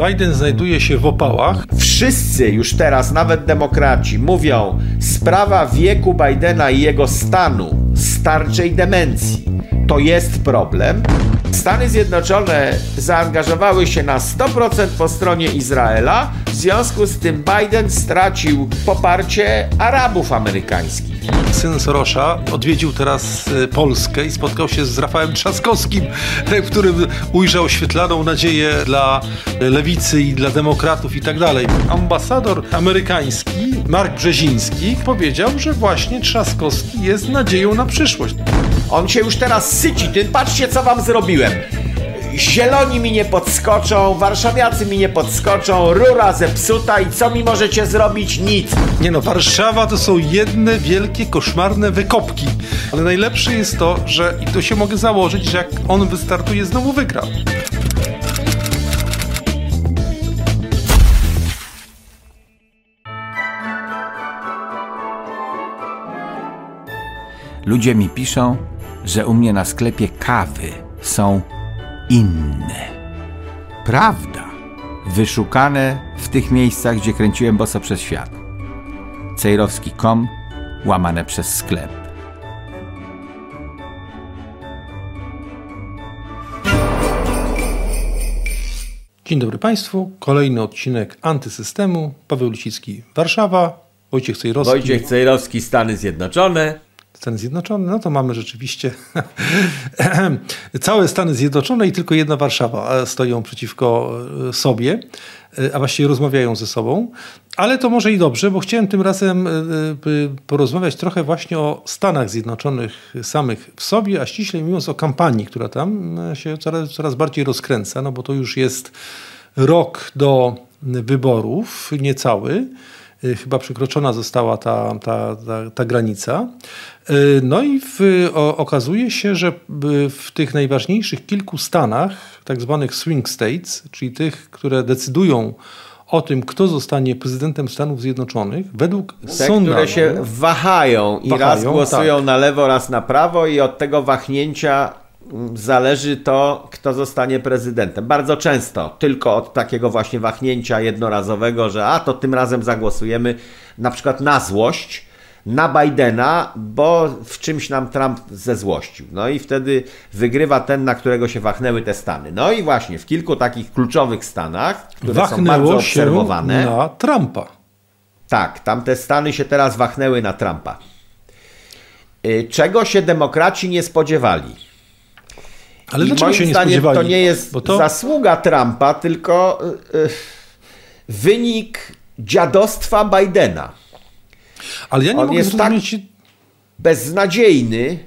Biden znajduje się w opałach. Wszyscy już teraz, nawet demokraci, mówią, sprawa wieku Bidena i jego stanu, starczej demencji, to jest problem. Stany Zjednoczone zaangażowały się na 100% po stronie Izraela, w związku z tym Biden stracił poparcie Arabów amerykańskich. Syn Sorosza odwiedził teraz e, Polskę i spotkał się z Rafałem Trzaskowskim, w którym ujrzał świetlaną nadzieję dla lewicy i dla demokratów i tak dalej. Ambasador amerykański Mark Brzeziński powiedział, że właśnie Trzaskowski jest nadzieją na przyszłość. On się już teraz syci tym, patrzcie co wam zrobiłem. Zieloni mi nie podskoczą, warszawiacy mi nie podskoczą, rura zepsuta i co mi możecie zrobić? Nic. Nie no, Warszawa to są jedne wielkie, koszmarne wykopki. Ale najlepsze jest to, że i to się mogę założyć, że jak on wystartuje, znowu wygra. Ludzie mi piszą, że u mnie na sklepie kawy są inne. Prawda. Wyszukane w tych miejscach, gdzie kręciłem boso przez świat. Cejrowski.com łamane przez sklep. Dzień dobry Państwu. Kolejny odcinek Antysystemu. Paweł Lisicki, Warszawa. Wojciech Cejrowski. Wojciech Cejrowski, Stany Zjednoczone. Stany Zjednoczone, no to mamy rzeczywiście całe Stany Zjednoczone i tylko jedna Warszawa stoją przeciwko e, sobie, e, a właściwie rozmawiają ze sobą. Ale to może i dobrze, bo chciałem tym razem e, porozmawiać trochę właśnie o Stanach Zjednoczonych samych w sobie, a ściślej mówiąc o kampanii, która tam się coraz, coraz bardziej rozkręca, no bo to już jest rok do wyborów, niecały. Y, chyba przekroczona została ta, ta, ta, ta granica. Y, no i w, o, okazuje się, że w tych najważniejszych kilku stanach, tak zwanych swing states, czyli tych, które decydują o tym, kto zostanie prezydentem Stanów Zjednoczonych, według Te, sondażu... które się wahają i wahają, raz głosują tak. na lewo, raz na prawo i od tego wahnięcia zależy to, kto zostanie prezydentem. Bardzo często tylko od takiego właśnie wahnięcia jednorazowego, że a to tym razem zagłosujemy na przykład na złość, na Bidena, bo w czymś nam Trump zezłościł. No i wtedy wygrywa ten, na którego się wachnęły te stany. No i właśnie w kilku takich kluczowych stanach, które Wachnęło są bardzo obserwowane. na Trumpa. Tak, tamte stany się teraz wachnęły na Trumpa. Y, czego się demokraci nie spodziewali? Ale I dlaczego się nie? To nie jest to... zasługa Trumpa, tylko yy, wynik dziadostwa Bidena. Ale ja nie On mogę jest zrozumieć... tak beznadziejny,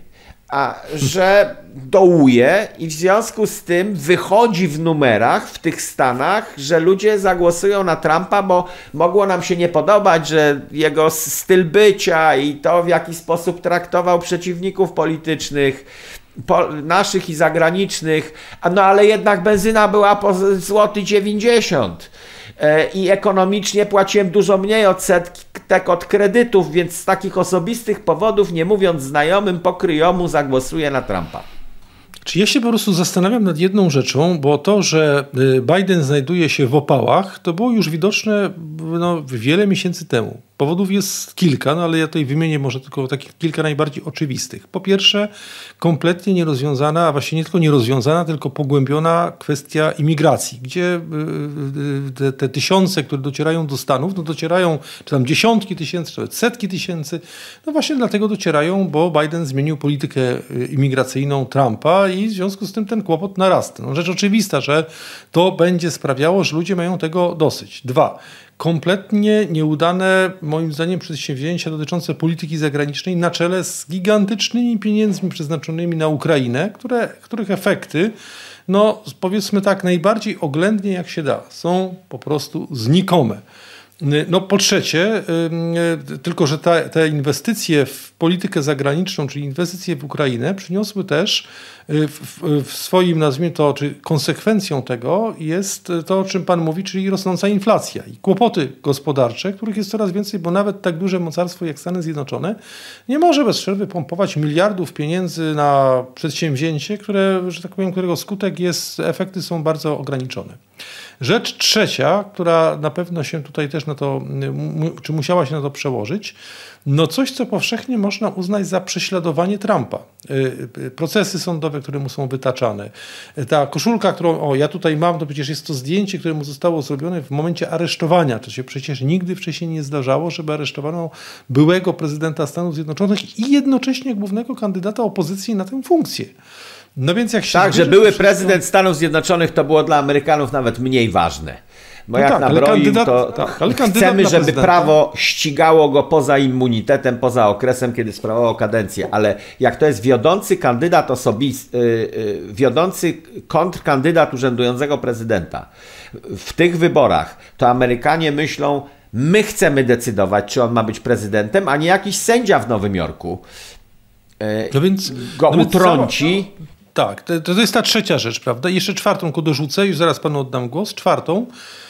a że dołuje i w związku z tym wychodzi w numerach w tych stanach, że ludzie zagłosują na Trumpa, bo mogło nam się nie podobać, że jego styl bycia i to w jaki sposób traktował przeciwników politycznych, po, naszych i zagranicznych, no ale jednak benzyna była po złoty 90 e, i ekonomicznie płaciłem dużo mniej od setek od kredytów, więc z takich osobistych powodów, nie mówiąc znajomym, pokryjomu zagłosuję na Trumpa. Czy ja się po prostu zastanawiam nad jedną rzeczą, bo to, że y, Biden znajduje się w opałach, to było już widoczne no, wiele miesięcy temu. Powodów jest kilka, no ale ja tutaj wymienię może tylko takich kilka najbardziej oczywistych. Po pierwsze, kompletnie nierozwiązana, a właściwie nie tylko nierozwiązana, tylko pogłębiona kwestia imigracji, gdzie y, y, te, te tysiące, które docierają do Stanów, no docierają, czy tam dziesiątki tysięcy, czy nawet setki tysięcy, no właśnie dlatego docierają, bo Biden zmienił politykę y, imigracyjną Trumpa i w związku z tym ten kłopot narasta. No, rzecz oczywista, że to będzie sprawiało, że ludzie mają tego dosyć. Dwa, kompletnie nieudane, moim zdaniem, przedsięwzięcia dotyczące polityki zagranicznej na czele z gigantycznymi pieniędzmi przeznaczonymi na Ukrainę, które, których efekty, no powiedzmy tak, najbardziej oględnie jak się da, są po prostu znikome. No po trzecie, tylko że te inwestycje w politykę zagraniczną, czyli inwestycje w Ukrainę, przyniosły też y, w, w, swoim, nazwijmy to, czy konsekwencją tego jest to, o czym Pan mówi, czyli rosnąca inflacja i kłopoty gospodarcze, których jest coraz więcej, bo nawet tak duże mocarstwo jak Stany Zjednoczone nie może bez przerwy pompować miliardów pieniędzy na przedsięwzięcie, które, że tak powiem, którego skutek jest, efekty są bardzo ograniczone. Rzecz trzecia, która na pewno się tutaj też na to, czy musiała się na to przełożyć, no coś, co powszechnie można uznać za prześladowanie Trumpa. Y, y, procesy sądowe, które mu są wytaczane. Ta koszulka, którą o, ja tutaj mam, to przecież jest to zdjęcie, które mu zostało zrobione w momencie aresztowania. To się przecież nigdy wcześniej nie zdarzało, żeby aresztowano byłego prezydenta Stanów Zjednoczonych i jednocześnie głównego kandydata opozycji na tę funkcję. No więc jak się tak, że były prezydent Stanów Zjednoczonych to było dla Amerykanów nawet mniej ważne. Bo no jak tak, nabroił, kandydat, to tak, chcemy, żeby prawo ścigało go poza immunitetem, poza okresem, kiedy sprawował kadencję. Ale jak to jest wiodący kandydat osobisty, yy, wiodący kontrkandydat urzędującego prezydenta w tych wyborach, to Amerykanie myślą, my chcemy decydować, czy on ma być prezydentem, a nie jakiś sędzia w Nowym Jorku. Yy, no więc, go no utrąci. Tak, to, to jest ta trzecia rzecz, prawda? I jeszcze czwartą ku dorzucę, już zaraz panu oddam głos. Czwartą, Y,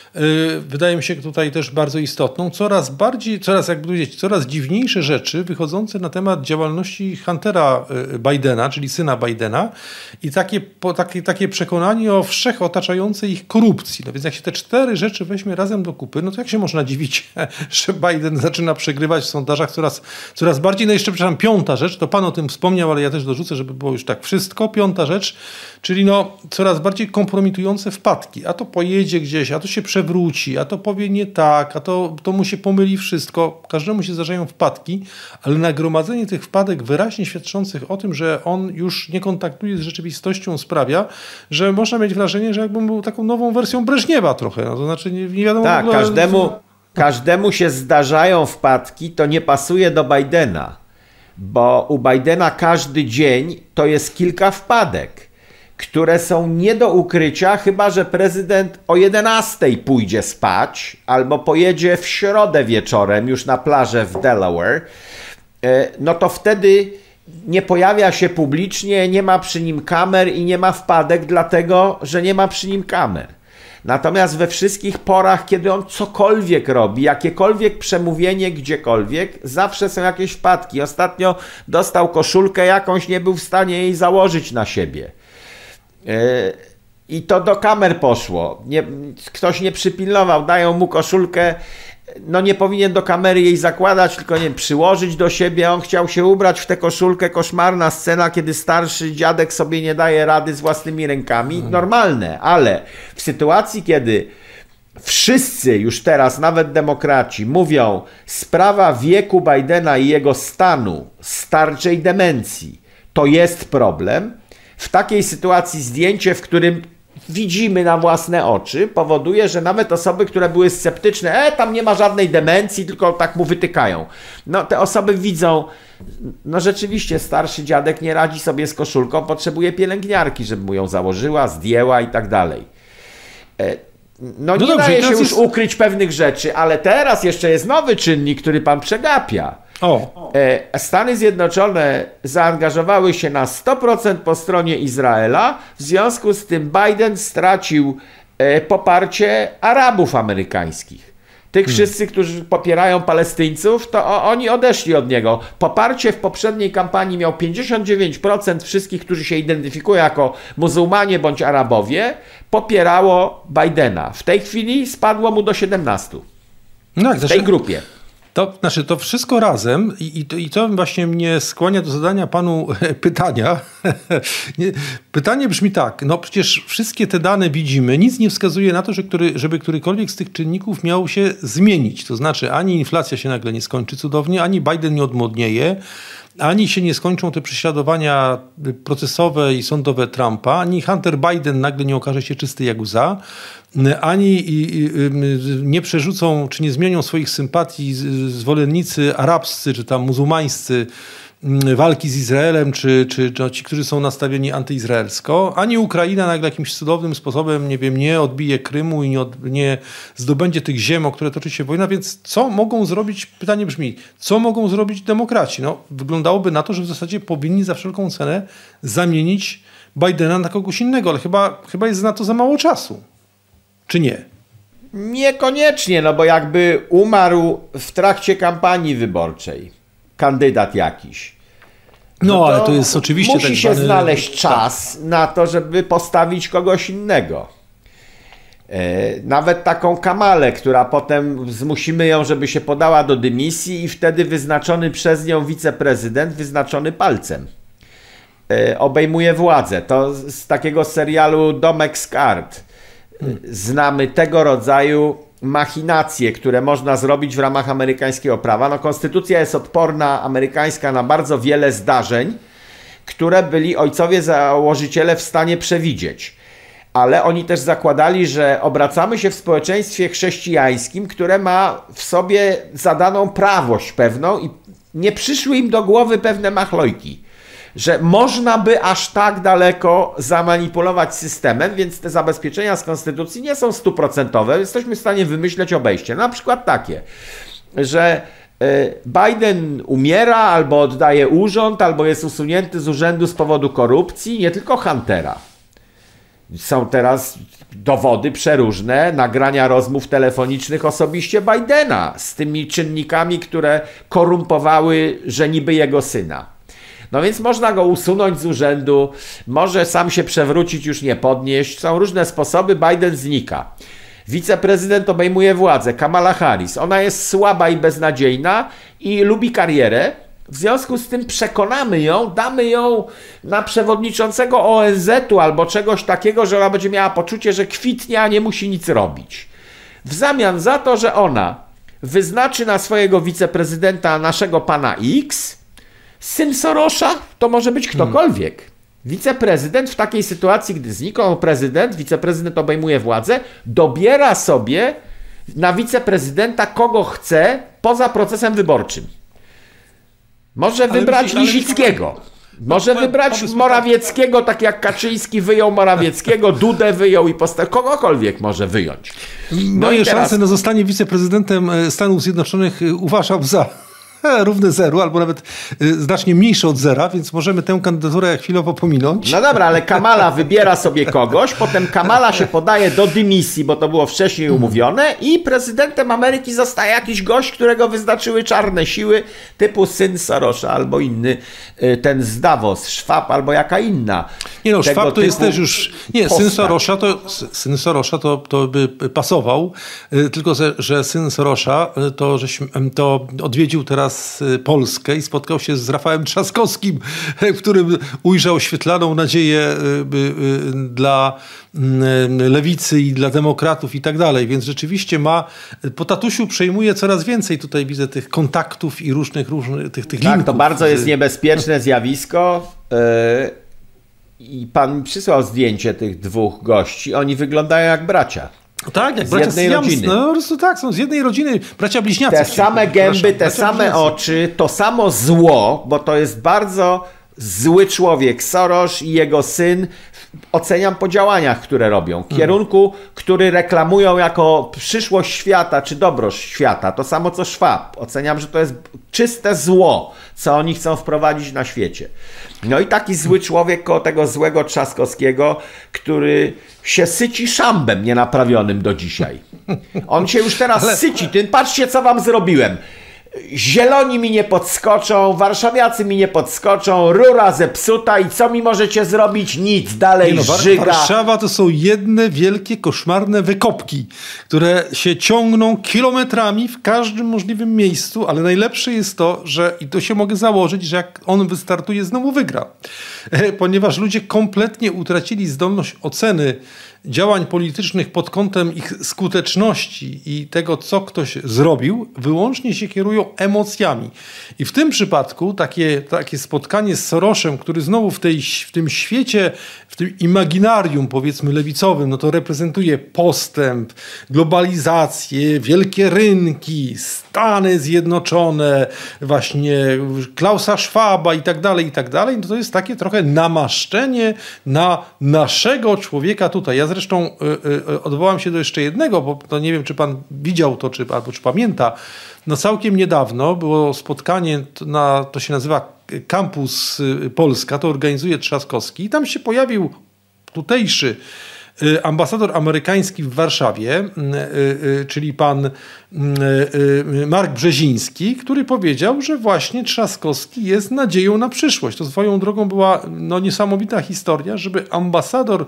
wydaje mi się tutaj też bardzo istotną. Coraz bardziej, coraz, jak powiedzieć, coraz dziwniejsze rzeczy wychodzące na temat działalności Huntera y, Bidena, czyli syna Bidena i takie, takie, takie przekonanie o wszechotaczającej ich korupcji. No więc jak się te cztery rzeczy weźmie razem do kupy, no to jak się można dziwić, że Biden zaczyna przegrywać w sondażach coraz, coraz bardziej. No jeszcze, przepraszam, piąta rzecz, to pan o tym wspomniał, ale ja też dorzucę, żeby było już tak wszystko. Piąta rzecz, czyli no coraz bardziej kompromitujące wpadki. A to pojedzie gdzieś, a to się przewróci, wróci, a to powie nie tak, a to, to mu się pomyli wszystko. Każdemu się zdarzają wpadki, ale nagromadzenie tych wpadek wyraźnie świadczących o tym, że on już nie kontaktuje z rzeczywistością sprawia, że można mieć wrażenie, że jakbym był taką nową wersją Breżniewa trochę. No, to znaczy nie, nie wiadomo... Tak, ogóle... każdemu, każdemu się zdarzają wpadki, to nie pasuje do Bidena, bo u Bidena każdy dzień to jest kilka wpadek które są nie do ukrycia, chyba że prezydent o 11 pójdzie spać albo pojedzie w środę wieczorem już na plażę w Delaware, e, no to wtedy nie pojawia się publicznie, nie ma przy nim kamer i nie ma wpadek, dlatego że nie ma przy nim kamer. Natomiast we wszystkich porach, kiedy on cokolwiek robi, jakiekolwiek przemówienie gdziekolwiek, zawsze są jakieś wpadki. Ostatnio dostał koszulkę jakąś, nie był w stanie jej założyć na siebie. I to do kamer poszło. Nie, ktoś nie przypilnował, dają mu koszulkę. No nie powinien do kamery jej zakładać, tylko nie wiem, przyłożyć do siebie. On chciał się ubrać w tę koszulkę. Koszmarna scena, kiedy starszy dziadek sobie nie daje rady z własnymi rękami. Mhm. Normalne, ale w sytuacji, kiedy wszyscy już teraz, nawet demokraci, mówią sprawa wieku Bidena i jego stanu, starczej demencji, to jest problem w takiej sytuacji zdjęcie, w którym widzimy na własne oczy, powoduje, że nawet osoby, które były sceptyczne, e, tam nie ma żadnej demencji, tylko tak mu wytykają. No, te osoby widzą, no rzeczywiście starszy dziadek nie radzi sobie z koszulką, potrzebuje pielęgniarki, żeby mu ją założyła, zdjęła i tak dalej. E, no, no nie dobrze, daje się już jest... ukryć pewnych rzeczy, ale teraz jeszcze jest nowy czynnik, który pan przegapia. O. E, Stany Zjednoczone zaangażowały się na 100% po stronie Izraela, w związku z tym Biden stracił e, poparcie Arabów amerykańskich. Tych hmm. wszyscy, którzy popierają Palestyńców, to oni odeszli od niego. Poparcie w poprzedniej kampanii miał 59% wszystkich, którzy się identyfikują jako muzułmanie bądź Arabowie, popierało Bidena. W tej chwili spadło mu do 17%. No, w tej grupie. To znaczy, to wszystko razem i, i, i to właśnie mnie skłania do zadania panu pytania. Pytanie brzmi tak, no przecież wszystkie te dane widzimy, nic nie wskazuje na to, że który, żeby którykolwiek z tych czynników miał się zmienić. To znaczy, ani inflacja się nagle nie skończy cudownie, ani Biden nie odmłodnieje, ani się nie skończą te prześladowania procesowe i sądowe Trumpa, ani Hunter Biden nagle nie okaże się czysty jak łza, ani nie przerzucą, czy nie zmienią swoich sympatii zwolennicy arabscy, czy tam muzułmańscy, walki z Izraelem, czy, czy, czy ci, którzy są nastawieni antyizraelsko, ani Ukraina nagle jakimś cudownym sposobem, nie wiem, nie odbije Krymu i nie, od, nie zdobędzie tych ziem, o które toczy się wojna, więc co mogą zrobić, pytanie brzmi, co mogą zrobić demokraci? No, wyglądałoby na to, że w zasadzie powinni za wszelką cenę zamienić Bidena na kogoś innego, ale chyba, chyba jest na to za mało czasu. Czy nie? Niekoniecznie, no bo jakby umarł w trakcie kampanii wyborczej kandydat jakiś. No, no ale to jest oczywiście. Musi tak się zwany... znaleźć czas na to, żeby postawić kogoś innego. E, nawet taką kamalę, która potem zmusimy ją, żeby się podała do dymisji, i wtedy wyznaczony przez nią wiceprezydent, wyznaczony palcem, e, obejmuje władzę. To z takiego serialu Domek z kart znamy tego rodzaju machinacje, które można zrobić w ramach amerykańskiego prawa. No, konstytucja jest odporna amerykańska na bardzo wiele zdarzeń, które byli ojcowie założyciele w stanie przewidzieć. Ale oni też zakładali, że obracamy się w społeczeństwie chrześcijańskim, które ma w sobie zadaną prawość pewną i nie przyszły im do głowy pewne machlojki że można by aż tak daleko zamanipulować systemem, więc te zabezpieczenia z konstytucji nie są stuprocentowe. Jesteśmy w stanie wymyśleć obejście. Na przykład takie, że e, Biden umiera, albo oddaje urząd, albo jest usunięty z urzędu z powodu korupcji, nie tylko Huntera. Są teraz dowody przeróżne, nagrania rozmów telefonicznych osobiście Bidena z tymi czynnikami, które korumpowały, że niby jego syna. No więc można go usunąć z urzędu, może sam się przewrócić, już nie podnieść. Są różne sposoby, Biden znika. Wiceprezydent obejmuje władzę, Kamala Harris. Ona jest słaba i beznadziejna i lubi karierę. W związku z tym przekonamy ją, damy ją na przewodniczącego ONZ-u albo czegoś takiego, że ona będzie miała poczucie, że kwitnie, a nie musi nic robić. W zamian za to, że ona wyznaczy na swojego wiceprezydenta naszego pana X, Syn Sorosza to może być ktokolwiek. Hmm. Wiceprezydent w takiej sytuacji, gdy zniknął prezydent, wiceprezydent obejmuje władzę, dobiera sobie na wiceprezydenta kogo chce poza procesem wyborczym. Może ale wybrać Lisickiego. Może wybrać Morawieckiego, tak jak Kaczyński wyjął Morawieckiego, Dudę wyjął i postawił. Kogokolwiek może wyjąć. No Moje teraz... szanse na zostanie wiceprezydentem e, Stanów Zjednoczonych e, uważam za równe zeru, albo nawet y, znacznie mniejsze od zera, więc możemy tę kandydaturę chwilowo pominąć. No dobra, ale Kamala wybiera sobie kogoś, potem Kamala się podaje do dymisji, bo to było wcześniej umówione i prezydentem Ameryki zostaje jakiś gość, którego wyznaczyły czarne siły, typu syn Sorosza albo inny, y, ten z Davos, Schwab albo jaka inna. Nie no, Schwab to jest też już, nie, postać. syn Sorosza to, syn Sorosza to, to by pasował, y, tylko że syn Sorosza to, żeśmy, to odwiedził teraz raz y, Polskę i spotkał się z Rafałem Trzaskowskim, w którym ujrzał oświetlaną nadzieję y, y, dla mm, lewicy i dla demokratów i tak dalej. Więc rzeczywiście ma, po tatusiu przejmuje coraz więcej. Tutaj widzę tych kontaktów i różnych, różnych tych, tych tak, linków. to bardzo jest niebezpieczne zjawisko. I pan przysłał zdjęcie tych dwóch gości. Oni wyglądają jak bracia. Tak, jak z bracia jednej rodziny. No po prostu tak, są z jednej rodziny, bracia bliźniacy. Te same gęby, te same bliźniacy. oczy, to samo zło, bo to jest bardzo zły człowiek. Soros i jego syn oceniam po działaniach, które robią. Kierunku, który reklamują jako przyszłość świata, czy dobrość świata. To samo co Szwab. Oceniam, że to jest czyste zło, co oni chcą wprowadzić na świecie. No i taki zły człowiek koło tego złego Trzaskowskiego, który się syci szambem nienaprawionym do dzisiaj. On się już teraz Ale... syci tym. Patrzcie, co wam zrobiłem. Zieloni mi nie podskoczą, warszawiacy mi nie podskoczą, rura zepsuta i co mi możecie zrobić? Nic, dalej nie no, żyga. Warszawa to są jedne wielkie, koszmarne wykopki, które się ciągną kilometrami w każdym możliwym miejscu, ale najlepsze jest to, że i to się mogę założyć, że jak on wystartuje, znowu wygra. Ponieważ ludzie kompletnie utracili zdolność oceny działań politycznych pod kątem ich skuteczności i tego, co ktoś zrobił, wyłącznie się kierują emocjami. I w tym przypadku takie, takie spotkanie z Soroszem, który znowu w, tej, w tym świecie, w tym imaginarium powiedzmy lewicowym, no to reprezentuje postęp, globalizację, wielkie rynki, Stany Zjednoczone, właśnie Klausa Schwaba i tak dalej, i tak dalej, no to jest takie trochę namaszczenie na naszego człowieka tutaj. Ja zresztą y, y, odwołam się do jeszcze jednego, bo to nie wiem, czy pan widział to, czy, albo czy pamięta. No całkiem niedawno było spotkanie, na, to się nazywa Campus y, Polska, to organizuje Trzaskowski i tam się pojawił tutejszy Y, ambasador amerykański w Warszawie, y, y, czyli pan Mark Brzeziński, który powiedział, że właśnie Trzaskowski jest nadzieją na przyszłość. To swoją drogą była no, niesamowita historia, żeby ambasador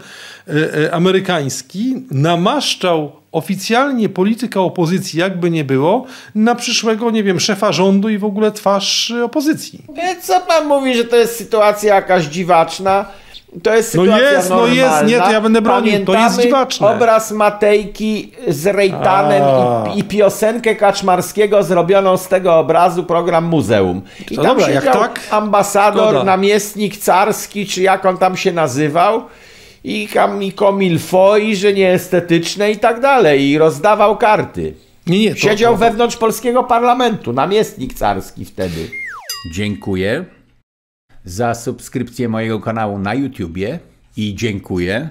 amerykański namaszczał oficjalnie polityka opozycji, jakby nie było, na przyszłego, nie wiem, szefa rządu i w ogóle twarz opozycji. Co pan mówi, że to jest sytuacja jakaś dziwaczna? To jest no sytuacja jest, normalna. no jest, nie, to ja będę bronił, Pamiętamy to jest dziwaczne. obraz Matejki z Rejtanem i, i, piosenkę Kaczmarskiego zrobioną z tego obrazu program muzeum. I to tam dobra, jak tak, ambasador, szkoda. namiestnik carski, czy jak on tam się nazywał i Kamiko Milfoi, że nieestetyczne i tak dalej i rozdawał karty. Nie, nie, to, Siedział to, wewnątrz polskiego parlamentu, namiestnik carski wtedy. Dziękuję za subskrypcję mojego kanału na YouTubie i dziękuję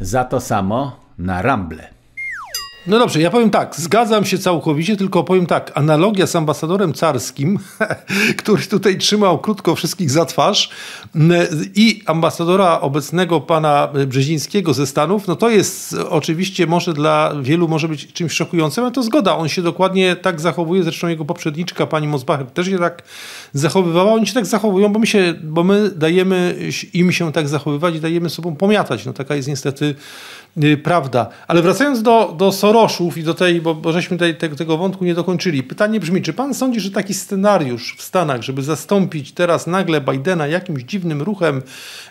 za to samo na Rumble. No dobrze, ja powiem tak, zgadzam się całkowicie, tylko powiem tak, analogia z ambasadorem carskim, który tutaj trzymał krótko wszystkich za twarz i ambasadora obecnego pana Brzezińskiego ze Stanów, no to jest oczywiście może dla wielu może być czymś szokującym, ale to zgoda, on się dokładnie tak zachowuje, zresztą jego poprzedniczka pani Mosbacher też się tak zachowywała, oni się tak zachowują, bo my, się, bo my dajemy im się tak zachowywać i dajemy sobą pomiatać, no taka jest niestety prawda. Ale wracając do, do Soroszów i do tej, bo, bo żeśmy tej, tego, tego wątku nie dokończyli. Pytanie brzmi, czy pan sądzi, że taki scenariusz w Stanach, żeby zastąpić teraz nagle Bidena jakimś dziwnym ruchem,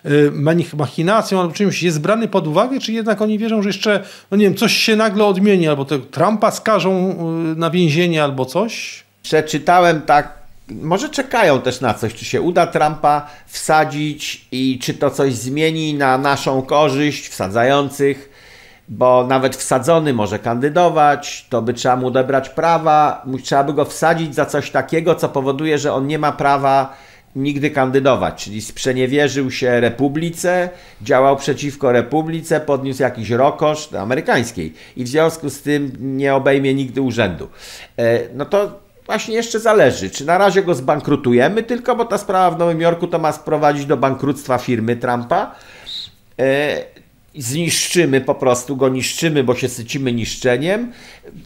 yy, machinacją albo czymś jest brany pod uwagę, czy jednak oni wierzą, że jeszcze, no nie wiem, coś się nagle odmieni, albo tego Trumpa skażą yy, na więzienie, albo coś? Przeczytałem tak może czekają też na coś, czy się uda Trumpa wsadzić i czy to coś zmieni na naszą korzyść wsadzających, bo nawet wsadzony może kandydować, to by trzeba mu odebrać prawa, trzeba by go wsadzić za coś takiego, co powoduje, że on nie ma prawa nigdy kandydować, czyli sprzeniewierzył się republice, działał przeciwko republice, podniósł jakiś rokosz amerykańskiej. I w związku z tym nie obejmie nigdy urzędu. No to właśnie jeszcze zależy, czy na razie go zbankrutujemy tylko, bo ta sprawa w Nowym Jorku to ma sprowadzić do bankructwa firmy Trumpa, zniszczymy po prostu, go niszczymy, bo się sycimy niszczeniem.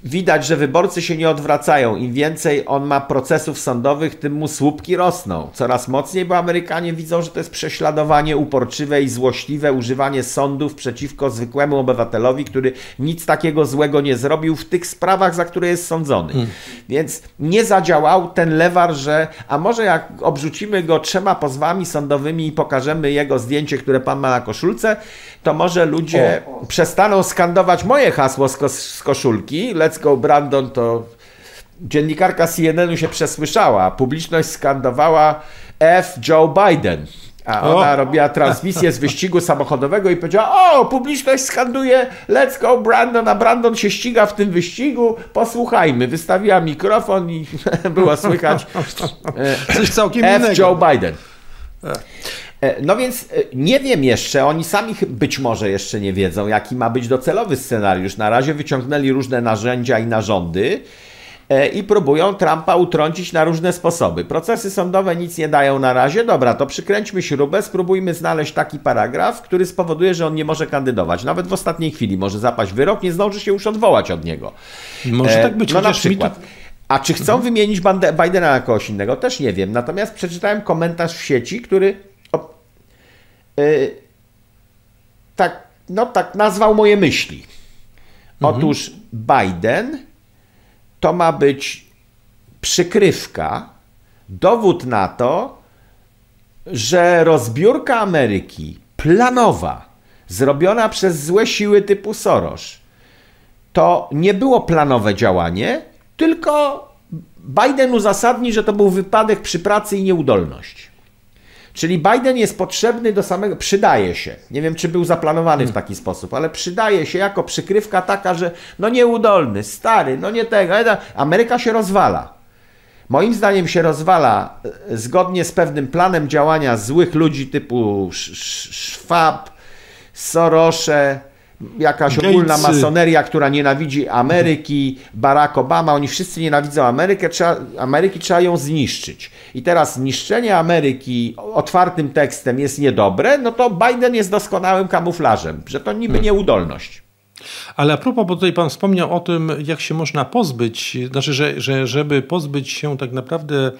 Widać, że wyborcy się nie odwracają. Im więcej on ma procesów sądowych, tym mu słupki rosną. Coraz mocniej, bo Amerykanie widzą, że to jest prześladowanie uporczywe i złośliwe, używanie sądów przeciwko zwykłemu obywatelowi, który nic takiego złego nie zrobił w tych sprawach, za które jest sądzony. Hmm. Więc nie zadziałał ten lewar, że a może jak obrzucimy go trzema pozwami sądowymi i pokażemy jego zdjęcie, które pan ma na koszulce, to może ludzie o, o. przestaną skandować moje hasło z, z koszulki. Let's go Brandon to dziennikarka CNN-u się przesłyszała. Publiczność skandowała F. Joe Biden. A ona o. robiła transmisję z wyścigu samochodowego i powiedziała: O, publiczność skanduje Let's go Brandon, a Brandon się ściga w tym wyścigu. Posłuchajmy. Wystawiła mikrofon i było słychać Coś całkiem F. innego. Joe Biden. No więc nie wiem jeszcze, oni sami być może jeszcze nie wiedzą, jaki ma być docelowy scenariusz. Na razie wyciągnęli różne narzędzia i narządy i próbują Trumpa utrącić na różne sposoby. Procesy sądowe nic nie dają na razie. Dobra, to przykręćmy śrubę, spróbujmy znaleźć taki paragraf, który spowoduje, że on nie może kandydować. Nawet w ostatniej chwili może zapaść wyrok, nie zdąży się już odwołać od niego. Może tak być. No na przykład. A czy chcą wymienić Bidena na kogoś innego? Też nie wiem. Natomiast przeczytałem komentarz w sieci, który Yy, tak, no tak nazwał moje myśli. Mhm. Otóż Biden to ma być przykrywka, dowód na to, że rozbiórka Ameryki planowa zrobiona przez złe siły typu Soros, to nie było planowe działanie, tylko Biden uzasadni, że to był wypadek przy pracy i nieudolność. Czyli Biden jest potrzebny do samego, przydaje się. Nie wiem, czy był zaplanowany w taki sposób, ale przydaje się jako przykrywka taka, że no nieudolny, stary, no nie tego. Ameryka się rozwala. Moim zdaniem się rozwala e, zgodnie z pewnym planem działania złych ludzi typu Schwab, Sorosze, jakaś Gatesy. ogólna masoneria, która nienawidzi Ameryki, Barack Obama, oni wszyscy nienawidzą Amerykę, trzeba, Ameryki trzeba ją zniszczyć. I teraz niszczenie Ameryki otwartym tekstem jest niedobre, no to Biden jest doskonałym kamuflażem, że to niby hmm. nieudolność. Ale a propos, bo tutaj Pan wspomniał o tym, jak się można pozbyć, znaczy, że, że żeby pozbyć się tak naprawdę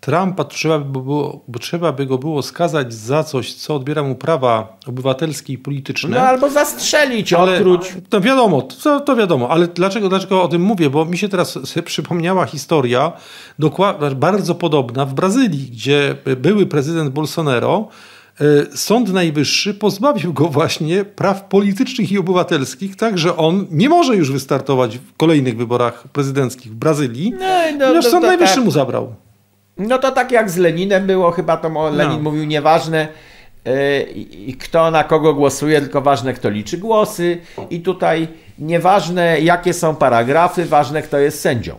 Trumpa trzeba by, było, trzeba by go było skazać za coś, co odbiera mu prawa obywatelskie i polityczne. No albo zastrzelić, ale. To wiadomo, to, to wiadomo, ale dlaczego, dlaczego o tym mówię? Bo mi się teraz przypomniała historia bardzo podobna w Brazylii, gdzie były prezydent Bolsonaro e, Sąd Najwyższy pozbawił go właśnie praw politycznych i obywatelskich, tak że on nie może już wystartować w kolejnych wyborach prezydenckich w Brazylii, no, no, ponieważ no, Sąd Najwyższy tak. mu zabrał. No to tak jak z Leninem było, chyba to Lenin no. mówił, nieważne yy, kto na kogo głosuje, tylko ważne kto liczy głosy i tutaj nieważne jakie są paragrafy, ważne kto jest sędzią.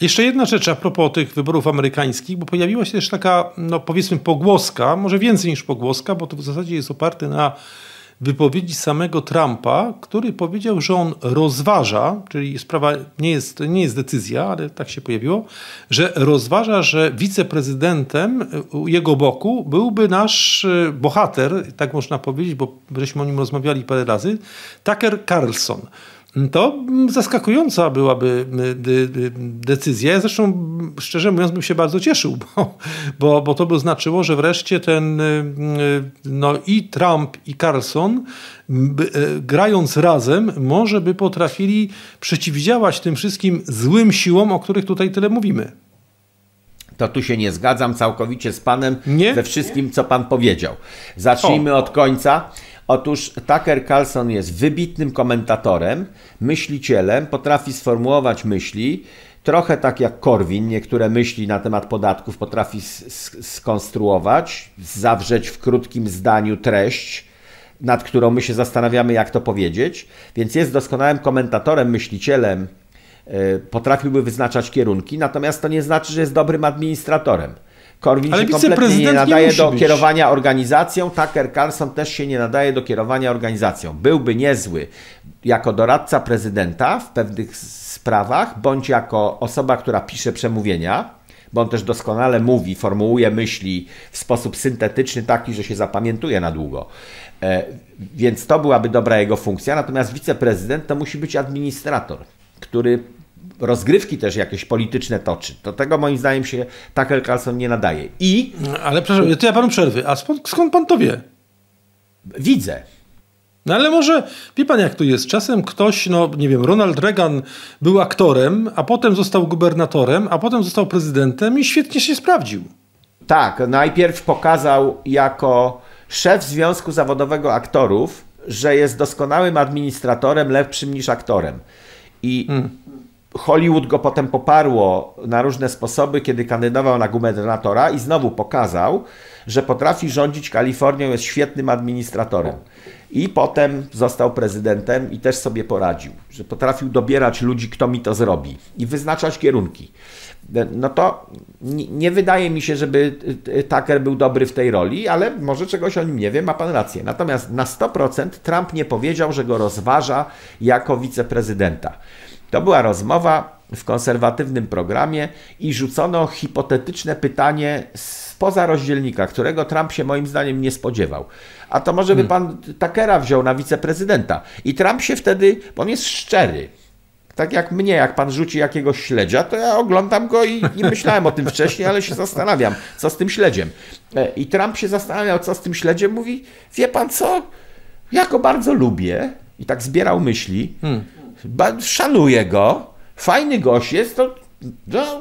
Jeszcze jedna rzecz a propos tych wyborów amerykańskich, bo pojawiła się też taka, no powiedzmy, pogłoska, może więcej niż pogłoska, bo to w zasadzie jest oparte na wypowiedzi samego Trumpa, który powiedział, że on rozważa, czyli sprawa nie jest, nie jest decyzja, ale tak się pojawiło, że rozważa, że wiceprezydentem jego boku byłby nasz e, bohater, tak można powiedzieć, bo żeśmy o nim rozmawiali parę razy, Tucker Carlson to zaskakująca byłaby y, decyzja. Ja zresztą, szczerze mówiąc, bym się bardzo cieszył, bo, bo, bo to by znaczyło, że wreszcie ten y, y, no i Trump i Carlson grając razem, może by potrafili przeciwdziałać tym wszystkim złym siłom, o których tutaj tyle mówimy. To tu się nie zgadzam całkowicie z panem nie? we wszystkim, co pan powiedział. Zacznijmy o. od końca. Otóż Tucker Carlson jest wybitnym komentatorem, myślicielem, potrafi sformułować myśli, trochę tak jak Korwin, niektóre myśli na temat podatków potrafi skonstruować, zawrzeć w krótkim zdaniu treść, nad którą my się zastanawiamy, jak to powiedzieć, więc jest doskonałym komentatorem, myślicielem, e, potrafiłby wyznaczać kierunki, natomiast to nie znaczy, że jest dobrym administratorem. Korwin Ale się kompletnie nie nadaje nie do być. kierowania organizacją, Tucker Carlson też się nie nadaje do kierowania organizacją. Byłby niezły jako doradca prezydenta w pewnych sprawach, bądź jako osoba, która pisze przemówienia, bo on też doskonale mówi, formułuje myśli w sposób syntetyczny, taki, że się zapamiętuje na długo. E, więc to byłaby dobra jego funkcja. Natomiast wiceprezydent to musi być administrator, który rozgrywki też jakieś polityczne toczy. Do tego moim zdaniem się Tucker Carlson nie nadaje. I... Ale przepraszam, to ja panu przerwy. A skąd, skąd pan to wie? Widzę. No ale może, wie pan jak to jest, czasem ktoś, no nie wiem, Ronald Reagan był aktorem, a potem został gubernatorem, a potem został prezydentem i świetnie się sprawdził. Tak, najpierw pokazał jako szef Związku Zawodowego Aktorów, że jest doskonałym administratorem, lepszym niż aktorem. I hmm. Hollywood go potem poparło na różne sposoby, kiedy kandydował na gubernatora i znowu pokazał, że potrafi rządzić Kalifornią, jest świetnym administratorem. I potem został prezydentem i też sobie poradził, że potrafił dobierać ludzi, kto mi to zrobi i wyznaczać kierunki. No to nie wydaje mi się, żeby Tucker był dobry w tej roli, ale może czegoś o nim nie wiem, ma pan rację. Natomiast na 100% Trump nie powiedział, że go rozważa jako wiceprezydenta. To była rozmowa w konserwatywnym programie i rzucono hipotetyczne pytanie spoza rozdzielnika, którego Trump się moim zdaniem nie spodziewał. A to może by hmm. pan Takera wziął na wiceprezydenta. I Trump się wtedy, bo on jest szczery. Tak jak mnie, jak pan rzuci jakiegoś śledzia, to ja oglądam go i nie myślałem o tym wcześniej, ale się zastanawiam, co z tym śledziem. E, I Trump się zastanawiał, co z tym śledziem. Mówi, wie pan co, ja go bardzo lubię. I tak zbierał myśli. Hmm szanuję go, fajny gość jest, to, to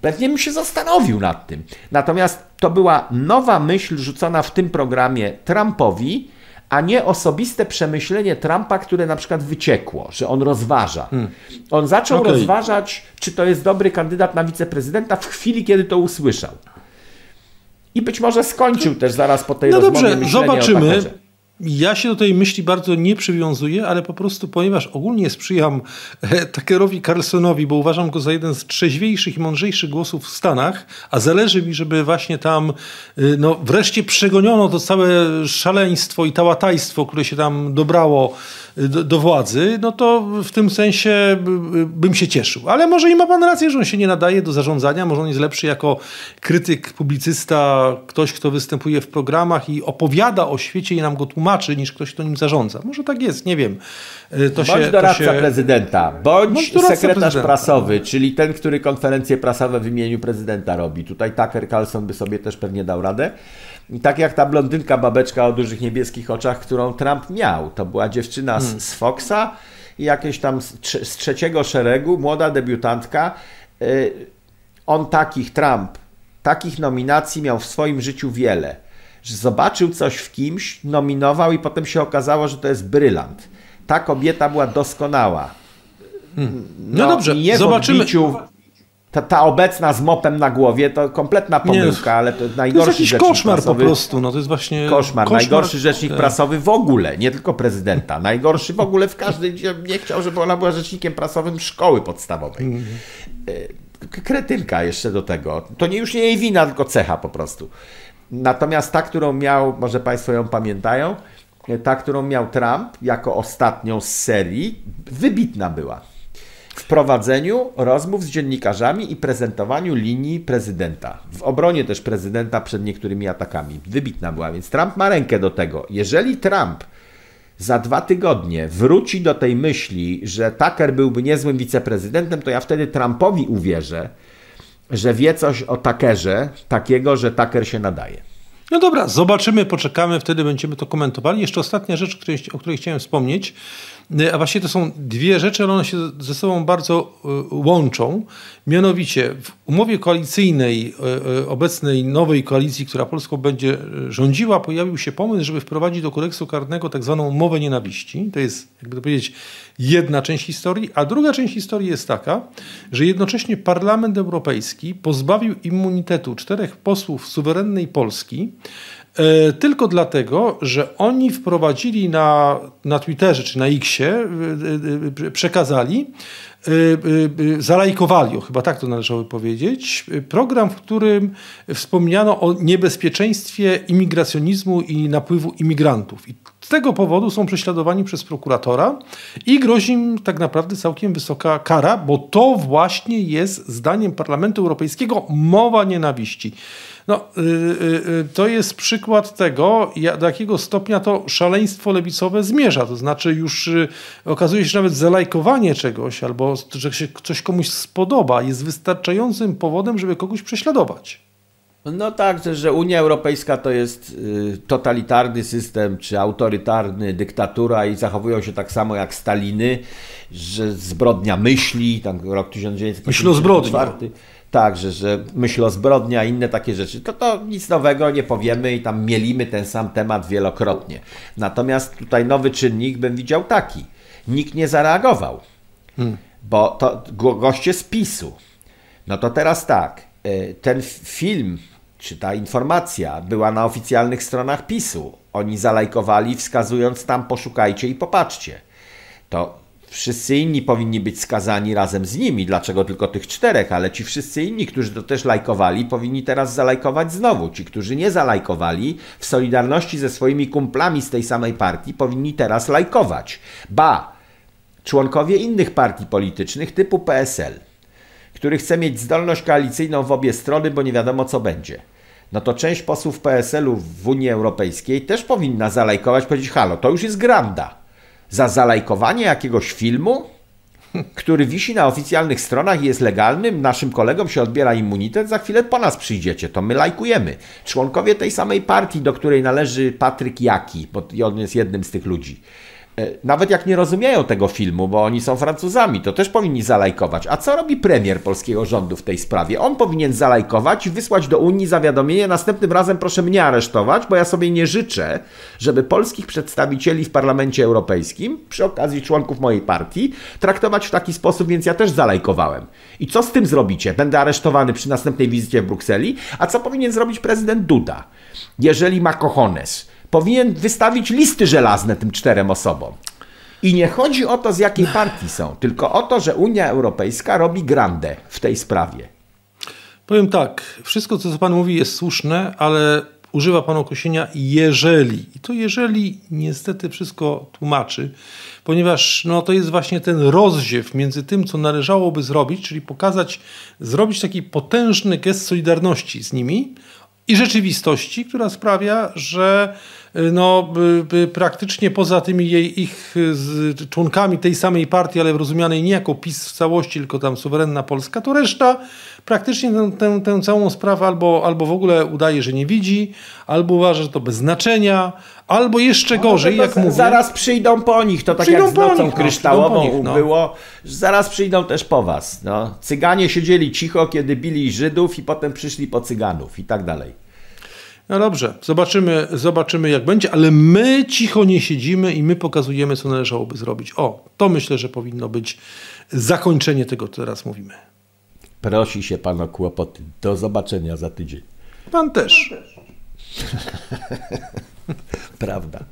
pewnie bym się zastanowił nad tym. Natomiast to była nowa myśl rzucona w tym programie Trumpowi, a nie osobiste przemyślenie Trumpa, które na przykład wyciekło, że on rozważa. Hmm. On zaczął okay. rozważać, czy to jest dobry kandydat na wiceprezydenta w chwili, kiedy to usłyszał. I być może skończył też zaraz po tej no rozmowie. No dobrze, zobaczymy. Ja się do tej myśli bardzo nie przywiązuję, ale po prostu, ponieważ ogólnie sprzyjam e, Tuckerowi Carlsonowi, bo uważam go za jeden z trzeźwiejszych i mądrzejszych głosów w Stanach, a zależy mi, żeby właśnie tam e, no, wreszcie przegoniono to całe szaleństwo i tałatajstwo, które się tam dobrało do, do, władzy, no to w tym sensie bym się cieszył. Ale może i ma pan rację, że on się nie nadaje do zarządzania, może on jest lepszy jako krytyk, publicysta, ktoś, kto występuje w programach i opowiada o świecie i nam go tłumaczy, niż ktoś, kto nim zarządza. Może tak jest, nie wiem. E, to bądź się, doradca się... prezydenta, bądź, bądź sekretarz prezydenta. prasowy, czyli ten, który konferencje prasowe w imieniu prezydenta robi. Tutaj Tucker Carlson by sobie też pewnie dał radę. I tak jak ta blondynka babeczka o dużych niebieskich oczach, którą Trump miał. To była dziewczyna z, hmm. z Foxa i jakieś tam z, z trzeciego szeregu, młoda debiutantka. Y, on takich, Trump, takich nominacji miał w swoim życiu wiele. Że zobaczył coś w kimś, nominował i potem się okazało, że to jest brylant. Ta kobieta była doskonała. Hmm. No, no dobrze, zobaczymy ta, ta obecna z mopem na głowie to kompletna pomyłka, nie, ale to najgorszy to jest jakiś koszmar prasowy, po prostu, no to jest właśnie koszmar. koszmar. Najgorszy rzecznik tak. prasowy w ogóle, nie tylko prezydenta. Najgorszy w ogóle w każdym, nie chciał, żeby ona była rzecznikiem prasowym szkoły podstawowej. Mm. Kretynka jeszcze do tego. To nie, już nie jej wina, tylko cecha po prostu. Natomiast ta, którą miał, może Państwo ją pamiętają, ta, którą miał Trump jako ostatnią z serii, wybitna była w prowadzeniu rozmów z dziennikarzami i prezentowaniu linii prezydenta. W obronie też prezydenta przed niektórymi atakami. Wybitna była, więc Trump ma rękę do tego. Jeżeli Trump za dwa tygodnie wróci do tej myśli, że Tucker byłby niezłym wiceprezydentem, to ja wtedy Trumpowi uwierzę, że wie coś o Tuckerze, takiego, że Tucker się nadaje. No dobra, zobaczymy, poczekamy, wtedy będziemy to komentowali. Jeszcze ostatnia rzecz, o której chciałem wspomnieć, a właściwie to są dwie rzeczy, ale one się ze sobą bardzo e, łączą. Mianowicie w umowie koalicyjnej e, obecnej nowej koalicji, która Polską będzie rządziła, pojawił się pomysł, żeby wprowadzić do kodeksu karnego tak zwaną mowę nienawiści. To jest, jakby to powiedzieć, jedna część historii, a druga część historii jest taka, że jednocześnie Parlament Europejski pozbawił immunitetu czterech posłów suwerennej Polski, tylko dlatego, że oni wprowadzili na, na Twitterze czy na Xie, e, e, przekazali, zalajkowali, chyba tak to należało powiedzieć, program, w którym wspomniano o niebezpieczeństwie imigracjonizmu i napływu imigrantów. I z tego powodu są prześladowani przez prokuratora i grozi im tak naprawdę całkiem wysoka kara, bo to właśnie jest zdaniem Parlamentu Europejskiego mowa nienawiści. No, yy, yy, to jest przykład tego, do jakiego stopnia to szaleństwo lewicowe zmierza. To znaczy, już yy, okazuje się, że nawet zalajkowanie czegoś albo że się coś komuś spodoba jest wystarczającym powodem, żeby kogoś prześladować. No tak, że Unia Europejska to jest y, totalitarny system, czy autorytarny, dyktatura i zachowują się tak samo jak Staliny, że zbrodnia myśli, tam rok 1954. Tak, że, że myśl o zbrodnia i inne takie rzeczy, to to nic nowego nie powiemy i tam mielimy ten sam temat wielokrotnie. Natomiast tutaj nowy czynnik bym widział taki. Nikt nie zareagował, hmm. bo to goście z PiSu. No to teraz tak, y, ten film czy ta informacja była na oficjalnych stronach PiSu. Oni zalajkowali, wskazując tam poszukajcie i popatrzcie. To wszyscy inni powinni być skazani razem z nimi. Dlaczego tylko tych czterech? Ale ci wszyscy inni, którzy to też lajkowali, powinni teraz zalajkować znowu. Ci, którzy nie zalajkowali, w solidarności ze swoimi kumplami z tej samej partii, powinni teraz lajkować. Ba, członkowie innych partii politycznych typu PSL, który chce mieć zdolność koalicyjną w obie strony, bo nie wiadomo co będzie no to część posłów PSL-u w Unii Europejskiej też powinna zalajkować, powiedzieć, halo, to już jest granda. Za zalajkowanie jakiegoś filmu, który wisi na oficjalnych stronach i jest legalnym, naszym kolegom się odbiera immunitet, za chwilę po nas przyjdziecie, to my lajkujemy. Członkowie tej samej partii, do której należy Patryk Jaki, bo on jest jednym z tych ludzi, nawet jak nie rozumieją tego filmu, bo oni są Francuzami, to też powinni zalajkować. A co robi premier polskiego rządu w tej sprawie? On powinien zalajkować wysłać do Unii zawiadomienie. Następnym razem proszę mnie aresztować, bo ja sobie nie życzę, żeby polskich przedstawicieli w Parlamencie Europejskim, przy okazji członków mojej partii, traktować w taki sposób, więc ja też zalajkowałem. I co z tym zrobicie? Będę aresztowany przy następnej wizycie w Brukseli? A co powinien zrobić prezydent Duda? Jeżeli ma cojones powinien wystawić listy żelazne tym czterem osobom. I nie chodzi o to, z jakiej partii są, tylko o to, że Unia Europejska robi grandę w tej sprawie. Powiem tak, wszystko co pan mówi jest słuszne, ale używa pan określenia jeżeli. I to jeżeli niestety wszystko tłumaczy, ponieważ no, to jest właśnie ten rozziew między tym, co należałoby zrobić, czyli pokazać, zrobić taki potężny gest solidarności z nimi i rzeczywistości, która sprawia, że no, praktycznie poza tymi jej, ich członkami tej samej partii, ale rozumianej nie jako PiS w całości, tylko tam suwerenna Polska, to reszta praktycznie tę, tę, tę całą sprawę albo, albo w ogóle udaje, że nie widzi, albo uważa, że to bez znaczenia, albo jeszcze no, gorzej, jak mówię. Zaraz przyjdą po nich, to tak jak z nocą nich, no, kryształową no, nich, no. było, zaraz przyjdą też po was. No. Cyganie siedzieli cicho, kiedy bili Żydów i potem przyszli po Cyganów i tak dalej. No dobrze, zobaczymy, zobaczymy jak będzie, ale my cicho nie siedzimy i my pokazujemy, co należałoby zrobić. O, to myślę, że powinno być zakończenie tego, co teraz mówimy. Prosi się pan o kłopoty. Do zobaczenia za tydzień. Pan też. Prawda.